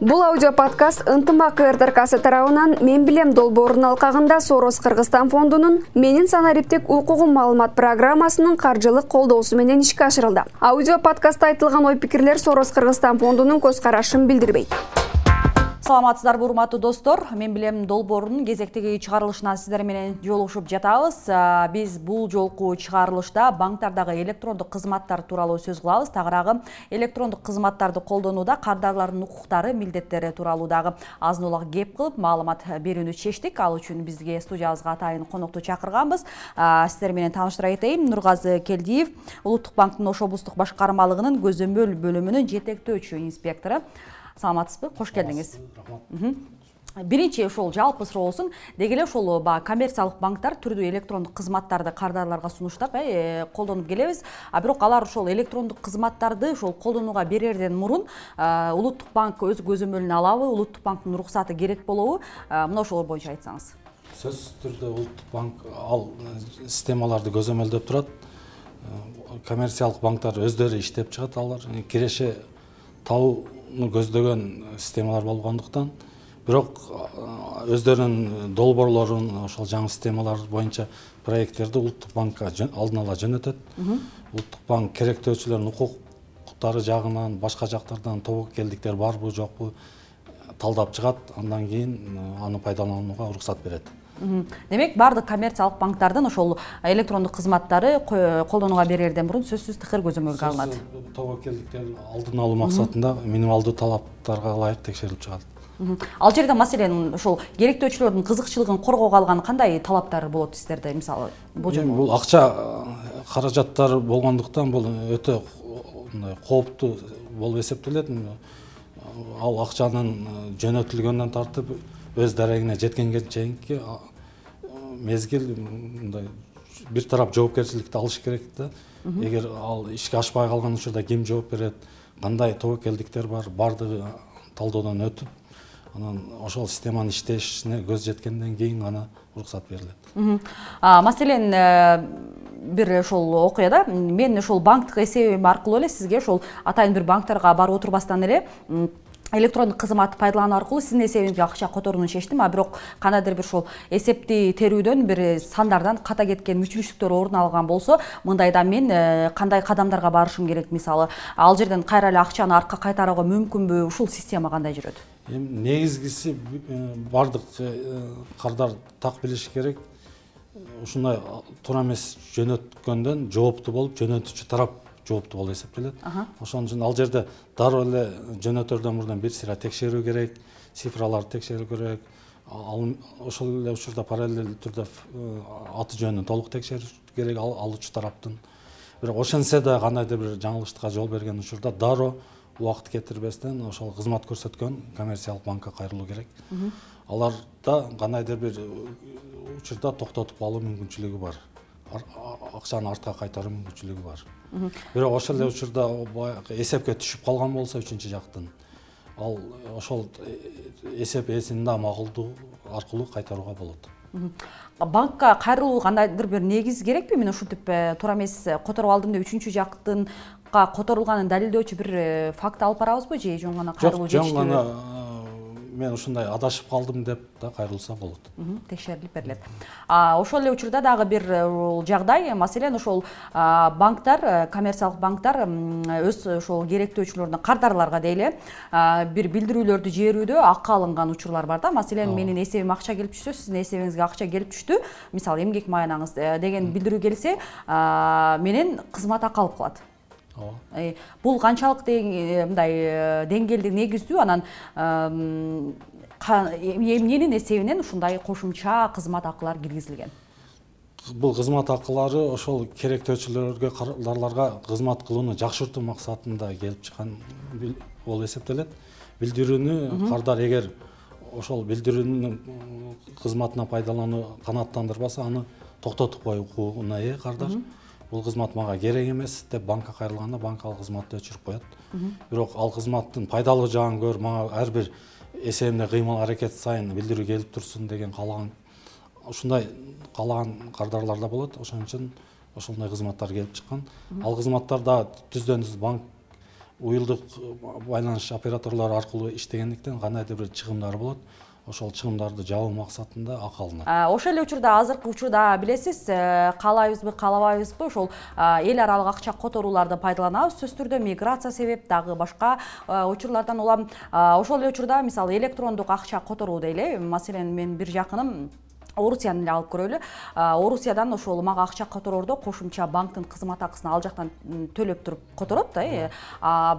бул аудио подкаст ынтымак ртрксы тарабынан мен билем долбоорунун алкагында сорос кыргызстан фондунун менин санариптик укугум маалымат программасынын каржылык колдоосу менен ишке ашырылды. Аудио подкастта айтылган ой пикирлер сорос кыргызстан фондунун көз карашын билдирбейт саламатсыздарбы урматтуу достор. Мен билем долбоорунун кезектеги чыгарылышынан сиздер менен жолугушуп жатабыз. Биз бул жолку чыгарылышта банктардагы электрондук кызматтар тууралуу сөз кылабыз. Тагыраагы электрондук кызматтарды колдонууда кардарлардын укуктары милдеттери тууралуу дагы азын улак кеп кылып маалымат берүүнү чечтик. Ал үчүн бизге студиябызга атайын конокту чакырганбыз. Сиздер менен тааныштыра кетейин. Нургазы келдиев улуттук банктын ош облустук башкармалыгынын көзөмөл бөлүмүнүн жетектөөчү инспектору саламатсызбы? Кош келдиңиз. Рахмат. Биринчи ошол жалпы суроосун деги эле ошол баягы коммерциялык банктар түрдүү электрондук кызматтарды кардарларга сунуштап э колдонуп келебиз. А бирок алар ошол электрондук кызматтарды ошол колдонууга берерден мурун улуттук банк өз көзөмөлүнө алабы улуттук банктын уруксаты керек болобу. Мына ошолор боюнча айтсаңыз. Сөзсүз түрдө улуттук банк ал системаларды көзөмөлдөп турат. Коммерциялык банктар өздөрү иштеп чыгат алар. Киреше табуу көздөгөн системалар болгондуктан бирок өздөрүнүн долбоорлорун ошол жаңы системалар боюнча проекттерди улуттук банкка алдын ала жөнөтөт. Улуттук банк керектөөчүлөрдүн укуктары жагынан башка жактардан тобокелдиктер барбы жокпу талдап чыгат. Андан кийин аны пайдаланууга уруксат берет демек баардык коммерциялык банктардын ошол электрондук кызматтары колдонууга берерден мурун сөзсүз тыкыр көзөмөлгө алынат. тобокелдиктерди алдын алуу максатында минималдуу талаптарга ылайык текшерилип чыгат. Ал жерде маселен ошол керектөөчүлөрдүн кызыкчылыгын коргоого алган кандай талаптар болот сиздерде? Мисалы бул акча каражаттар болгондуктан бул өтө мындай кооптуу болуп эсептелет. Ал акчанын жөнөтүлгөндөн тартып өз дарегине жеткенге чейинки мезгил мындай бир тарап жоопкерчиликти алыш керек да. Эгер ал ишке ашпай калган учурда ким жооп берет кандай тобокелдиктер бар баардыгы талоодон өтүп анан ошол системанын иштешине көз жеткенден кийин гана уруксат берилет. Маселен э, бир ошол окуяда мен ошол банктык эсебим аркылуу эле сизге ошол атайын бир банктарга барып отурбастан эле электрондук кызматты пайдалануу аркылуу сиздин эсебиңизге акча которууну чечтим а бирок кандайдыр бир ушул эсепти терүүдөн бир сандардан ката кеткен мүчүлүштүктөр орун алган болсо мындайда мен э, кандай кадамдарга барышым керек? Мисалы ал жерден кайра эле акчаны артка кайтарууга мүмкүнбү? Ушул система кандай жүрөт? Эми негизгиси э, баардык э, кардар так билиши керек. Ушундай туура эмес жөнөткөндөн жооптуу болуп жөнөтүүчү тарап жооптуу болуп эсептелет ошон үчүн ал жерде дароо эле жөнөтөрдөн мурдун бир сыйра текшерүү керек цифраларды текшерүү керек. Ошол эле учурда параллелдүү түрдө э, аты жөнүн толук текшерүү керек алуучу тараптын. Бирок ошентсе да кандайдыр бир жаңылыштыкка жол берген учурда дароо убакыт кетирбестен ошол кызмат көрсөткөн коммерциялык банкка кайрылуу керек. Аларда кандайдыр бир учурда токтотуп калуу мүмкүнчүлүгү бар акчаны артка кайтаруу мүмкүнчүлүгү бар. Бирок ошол эле учурда баягы эсепке түшүп калган болсо үчүнчү жактын. Ал ошол эсеп ээсинин дагы макулдугу аркылуу кайтарууга болот. Банкка кайрылуу кандайдыр бир негиз керекпи? Мен ушинтип э, туура эмес которуп алдым деп үчүнчү жактынга которулганын далилдөөчү бир э, факт алып барабызбы? Же жөн гана кайрылуу жок жөн гана мен ушундай адашып калдым деп да кайрылса болот. Текшерилип берилет. Ошол эле учурда дагы бир э, жагдай маселен ошол банктар э, коммерциялык банктар өз ошол керектөөчүлөрүнө кардарларга дейли бир билдирүүлөрдү жиберүүдө акы алынган учурлар бар да. Маселен менин эсебиме акча келип түшсө сиздин эсебиңизге акча келип түштү. Мисалы эмгек маянаңыз э, деген билдирүү келсе менен кызмат акы алып калат ооба. Э, бул канчалык э, мындай э, деңгээлде негиздүү анан эмненин эсебинен ушундай кошумча кызмат акылар киргизилген? Бул кызмат акылары ошол керектөөчүлөргө кардарларга кызмат кылууну жакшыртуу максатында келип чыккан болуп эсептелет. Билдирүүнү кардар эгер ошол билдирүүнүн кызматына пайдалануу канааттандырбаса аны токтотуп коюу укугуна ээ кардар бул кызмат мага керек эмес деп банкка кайрылганда банк ал кызматты өчүрүп коет. Бирок ал кызматтын пайдалуу жагын көрүп мага ар бир эсебимде кыймыл аракет сайын билдирүү келип турсун деген каалаган ушундай каалаган кардарлар да болот. Ошон үчүн ошондой кызматтар келип чыккан. Ал кызматтар дагы түздөн түз банк уюлдук байланыш операторлору аркылуу иштегендиктен кандайдыр бир чыгымдар болот ошол чыгымдарды жабуу максатында акы алынат. Ошол эле учурда азыркы учурда билесиз э, каалайбызбы каалабайбызбы ошол эл аралык акча которууларды пайдаланабыз. Сөзсүз түрдө миграция себеп дагы башка учурлардан улам ошол эле учурда мисалы электрондук акча которуу дейли маселен менин бир жакыным орусияны эле алып көрөлү. Орусиядан ошол мага акча котороордо кошумча банктын кызмат акысын ал жактан төлөп туруп которот да э.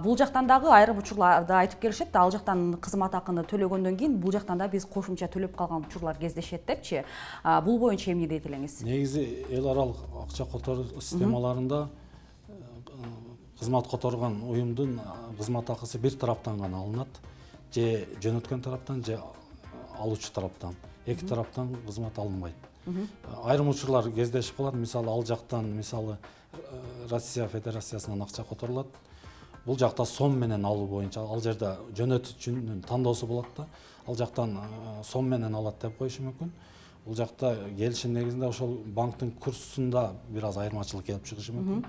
Бул жактан дагы айрым учурларда айтып келишет ал жактан кызмат акыны төлөгөндөн кийин бул жактан да биз кошумча төлөп калган учурлар кездешет депчи. Бул боюнча эмне дейт элеңиз? Негизи эл аралык акча которуу системаларында э, кызмат которгон уюмдун кызмат акысы бир тараптан гана алынат. Же жөнөткөн тараптан же алуучу тараптан эки тараптан кызмат алынбайт. Айрым учурлар кездешип калат. Мисалы ал жактан мисалы э, россия федерациясынан акча которулат. Бул жакта сом менен алуу боюнча ал жерде жөнөтүүчүнүн тандоосу болот да. Ал жактан э, сом менен алат деп коюшу мүмкүн. Бул жакта келишим негизинде ошол банктын курсунда бир аз айырмачылык келип чыгышы мүмкүн.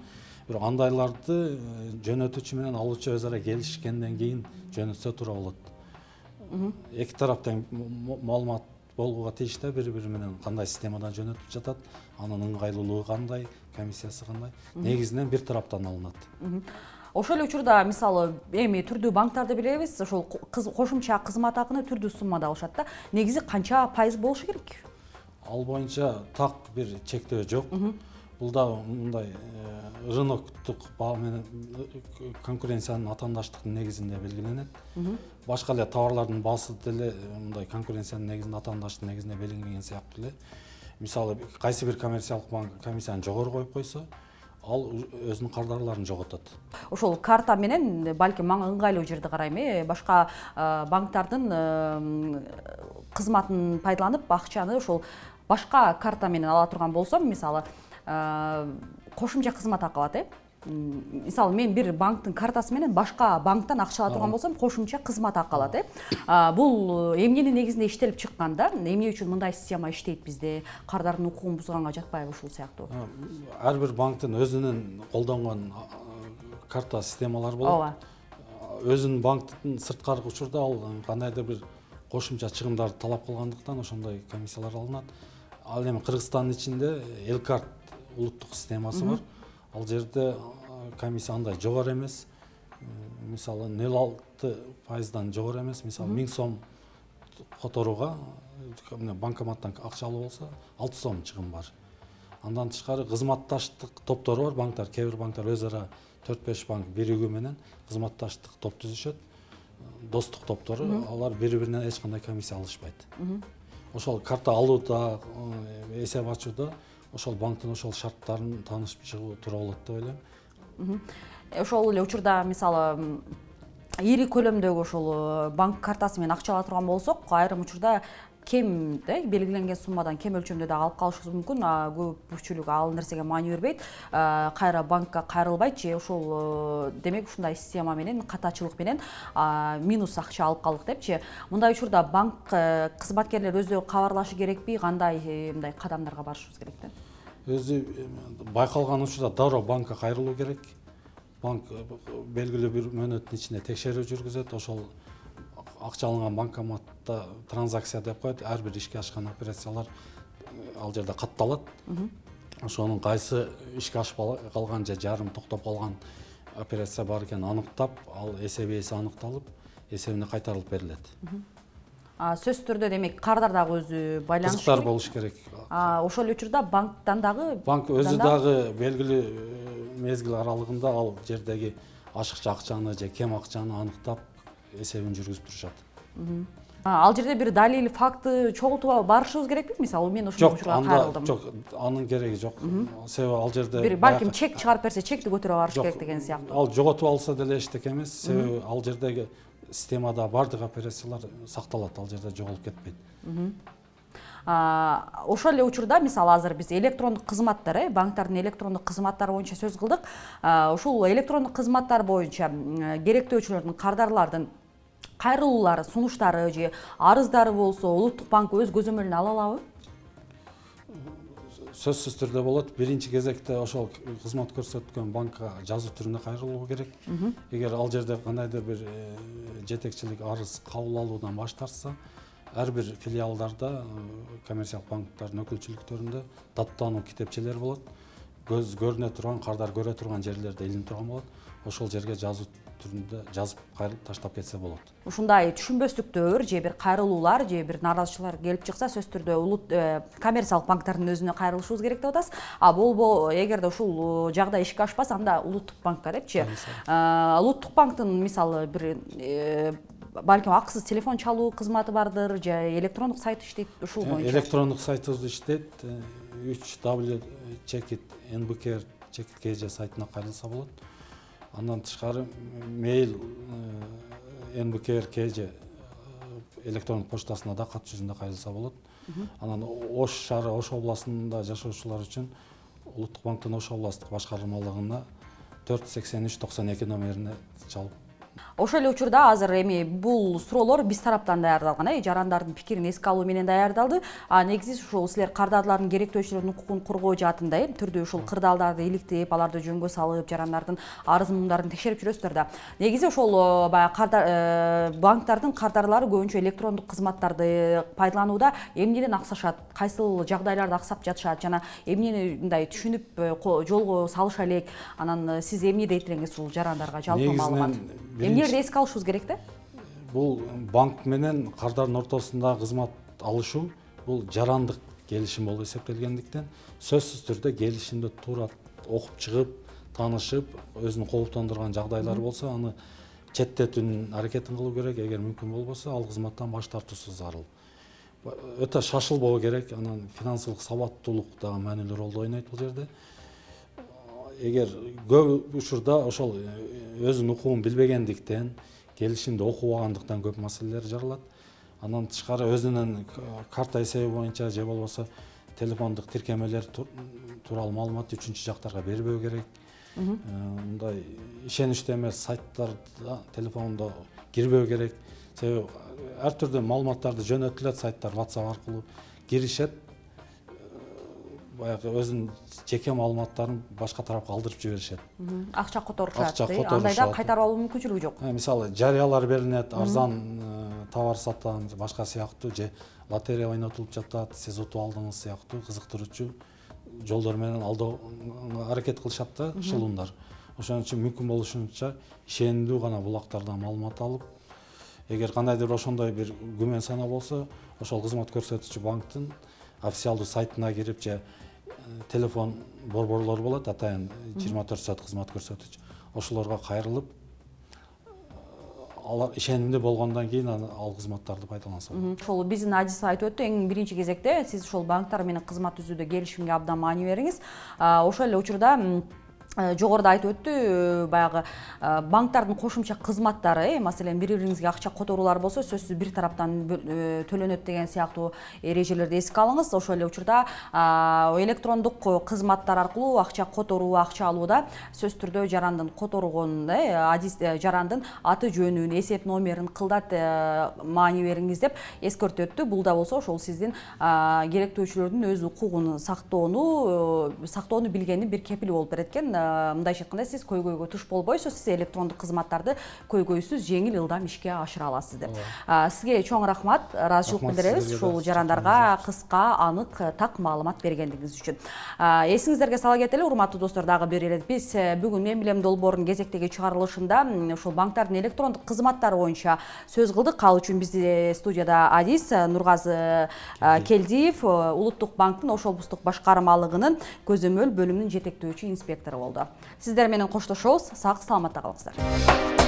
Бирок андайларды э, жөнөтүүчү менен алуучу өз ара келишкенден кийин жөнөтсө туура болот. Эки тарап тең маалымат болгууга тийиш да бири бири менен кандай системадан жөнөтүп жатат анын ыңгайлуулугу кандай комиссиясы кандай негизинен бир тараптан алынат. Ошол эле учурда мисалы эми түрдүү банктарды билебиз ошол кошумча кызмат акыны түрдүү суммада алышат да негизи канча пайыз болушу керек? Ал боюнча так бир чектөө жок бул дагы мындай э, рыноктук баа менен э, конкуренциянын атаандаштыктын негизинде белгиленет. Башка эле товарлардын баасы деле э, мындай конкуренциянын негизинде атаандаштыктын негизинде белгиленген сыяктуу эле. Мисалы кайсы бир коммерциялык банк комиссияны жогору коюп койсо ал өзүнүн кардарларын жоготот. Ошол карта менен балким мага ыңгайлуу жерди карайм э башка банктардын кызматын пайдаланып акчаны ошол башка карта менен ала турган болсом мисалы кошумча кызмат акы алат э мисалы мен бир банктын картасы менен башка банктан акча ала турган болсом кошумча кызмат акы алат э бул эмненин негизинде иштелип чыккан да? Эмне үчүн мындай система иштейт бизде? Кардардын укугун бузганга жатпайбы ушул сыяктуу? Ар бир банктын өзүнүн колдонгон карта системалары болот. Ооба. Өзүнүн банктын сырткары учурда ал кандайдыр бир кошумча чыгымдарды талап кылгандыктан ошондой комиссиялар алынат. Ал эми кыргызстандын ичинде эл карт улуттук системасы бар. Ал жерде комиссия андай жогору эмес. Мисалы нөл алты пайыздан жогору эмес. Мисалы миң сом которууга банкоматтан акча алуу болсо алты сом чыгым бар. Андан тышкары кызматташтык топтору бар. Банктар кээ бир банктар өз ара төрт беш банк биригүү менен кызматташтык топ түзүшөт. Достук топтору алар бири биринен эч кандай комиссия алышпайт. Ошол карта алууда эсеп ачууда ошол банктын ошол шарттарын таанышып чыгуу туура болот деп ойлойм. Ошол эле учурда мисалы ири көлөмдөгү ошол э, банк картасы менен акча ала турган болсок айрым учурда кем да белгиленген суммадан кем өлчөмдө дагы алып калышыбыз мүмкүн. Көпчүлүк ал нерсеге маани бербейт. Кайра банкка кайрылбайт же ошол э, демек ушундай система менен катачылык менен минус акча алып калдык депчи. Мындай учурда банк э, кызматкерлери өздөрү кабарлашы керекпи? Кандай мындай кадамдарга барышыбыз керек да өзү байкалган учурда дароо банкка кайрылуу керек. Банк э, белгилүү бир мөөнөттүн ичинде текшерүү жүргүзөт. Ошол акча алынган банкоматта транзакция деп коет. Ар бир ишке ашкан операциялар э, ал жерде катталат. Ошонун кайсы ишке ашпай калган же жарым токтоп калган операция бар экенин аныктап ал эсеп ээси аныкталып эсебине кайтарылып берилет сөзсүз түрдө демек кардар дагы өзү байланыш кызыктар болуш керек. Ошол эле учурда банктан дагы банк өзү дагы белгилүү э, мезгил аралыгында ал жердеги ашыкча акчаны же кем акчаны аныктап эсебин жүргүзүп турушат. Ал жерде бир далил факты чогултуп барышыбыз керекпи мисалы? Мен ушундай учурга кайрылдым. жок анын кереги жок. Себеби ал жерде бир балким чек чыгарып берсе чекти көтөрө барыш керек деген сыяктуу. ал жоготуп алса деле эчтеке эмес. Себеби ал жердеги системада баардык операциялар сакталат ал жерде жоголуп кетпейт. Ошол эле учурда мисалы азыр биз электрондук кызматтар э банктардын электрондук кызматтары боюнча сөз кылдык. Ушул электрондук кызматтар боюнча керектөөчүлөрдүн кардарлардын кайрылуулары сунуштары же арыздары болсо улуттук банк өз көзөмөлүнө ала алабы сөзсүз түрдө болот. Биринчи кезекте ошол кызмат көрсөткөн банкка жазуу түрүндө кайрылуу керек. Эгер ал жерде кандайдыр бир э, жетекчилик арыз кабыл алуудан баш тартса ар бир филиалдарда э, коммерциялык банктардын өкүлчүлүктөрүндө даттануу китепчелери болот. Көз көрүнө турган кардар көрө турган жерлерде илинип турган болот. Ошол жерге жазуу түрүндө жазып кайрылып таштап кетсе болот. Ушундай түшүнбөстүктөр же бир кайрылуулар же бир нааразычылыктар келип чыкса сөзсүз түрдө улут э, коммерциялык банктардын өзүнө кайрылышыбыз керек деп атасыз. А болбо эгерде ушул э, жагдай ишке ашпаса анда улуттук банкка депчи. Улуттук банктын мисалы бир э, балким акысыз телефон чалуу кызматы бардыр же электрондук сайты иштейт ушул боюнча. Электрондук сайтыбыз иштейт үч w чекит нбкр чекит kg сайтына кайрылса болот андан тышкары мейл э, нбкр kg э, электрондук почтасына да кат жүзүндө кайрылса болот. Анан ош шаары ош областында жашоочулар үчүн улуттук банктын ош областтык башкармалыгына төрт сексен үч токсон эки номерине чалып ошол эле учурда азыр эми бул суроолор биз тараптан даярдалган э жарандардын пикирин эске алуу менен даярдалды. А негизи ушул силер кардарлардын керектөөчүлөрүнүн укугун коргоо жаатында э түрдүү ушул кырдаалдарды иликтеп аларды жөнгө салып жарандардын арыз муңдарын текшерип жүрөсүздөр да. Негизи ошол э, баягы э, банктардын кардарлары көбүнчө электрондук кызматтарды пайдаланууда эмнеден аксашат кайсыл жагдайларда аксап жатышат жана эмнени мындай түшүнүп э, жолго салыша элек анан сиз эмне дейт элеңиз ушул жарандарга жалпы маалымат эмнелерди эске алышыбыз керек да? Бул банк менен кардардын ортосундагы кызмат алышуу бул жарандык келишим болуп эсептелгендиктен сөзсүз түрдө келишимди туура окуп чыгып таанышып өзүн кооптондурган жагдайлар болсо аны четтетүүнүн аракетин кылуу керек эгер мүмкүн болбосо ал кызматтан баш тартуусу зарыл. Өтө шашылбоо керек анан финансылык сабаттуулук дагы маанилүү ролду ойнойт бул жерде эгер көп учурда ошол өзүнүн укугун билбегендиктен келишимди окубагандыктан көп маселелер жаралат. Андан тышкары өзүнүн карта эсеби боюнча же болбосо телефондук тиркемелер тууралуу маалыматты үчүнчү жактарга бербөө керек. Э, мындай ишеничтүү эмес сайттарда телефондо кирбөө керек. Себеби ар түрдүү маалыматтарды жөнөтүлөт сайттар whatsapp аркылуу киришет баягы өзүнүн жеке маалыматтарын башка тарапка алдырып жиберишет. Акча которушат андайда кайтарып алуу мүмкүнчүлүгү жок. Э, мисалы жарыялар берилет арзан э, товар сатам башка сыяктуу же лотерея ойнотулуп жатат сиз утуп алдыңыз сыяктуу кызыктыруучу жолдор менен алдоого аракет кылышат да шылуундар ошон үчүн мүмкүн болушунча ишендүү гана булактардан маалымат алып эгер кандайдыр ошондой бир күмөн санаа болсо ошол кызмат көрсөтүүчү банктын официалдуу сайтына кирип же телефон борборлор болот атайын жыйырма төрт саат кызмат көрсөтүүчү. Ошолорго кайрылып алар ишенимдүү болгондон кийин анан ал кызматтарды пайдаланса болот. Ошол биздин адис айтып өттү эң биринчи кезекте сиз ошол банктар менен кызмат түзүүдө келишимге абдан маани бериңиз. Ошол эле учурда жогоруда айтып өттү э, баягы э, банктардын кошумча кызматтары маселен бири бириңизге акча которуулар болсо сөзсүз бир тараптан төлөнөт деген сыяктуу эрежелерди эске алыңыз. Ошол эле учурда электрондук кызматтар аркылуу акча которуу акча алууда сөзсүз түрдө жарандын которгон адис жарандын аты жөнүн эсеп номерин кылдат маани бериңиз деп эскертип өттү. Бул да болсо ошол сиздин керектөөчүлөрдүн өз укугун сактоону сактоону билгендин бир кепили болуп берет экен мындайча айтканда сиз көйгөйгө туш болбойсуз сиз электрондук кызматтарды көйгөйсүз жеңил ылдам ишке ашыра аласыз деп. Сизге чоң рахмат ыраазычылык билдиребиз. ушул жарандарга кыска анык так маалымат бергендигиңиз үчүн. Эсиңиздерге сала кетели урматтуу достор дагы бир ирет биз э, бүгүн мен билем долбоорунун кезектеги чыгарылышында ушул банктардын электрондук кызматтары боюнча сөз кылдык. Ал үчүн бизде студияда адис э, нургазы э, келдиев. Улуттук банктын ош облустук башкармалыгынын көзөмөл бөлүмүнүн жетектөөчү инспектору болду. Сиздер менен коштошобуз сак саламатта калыңыздар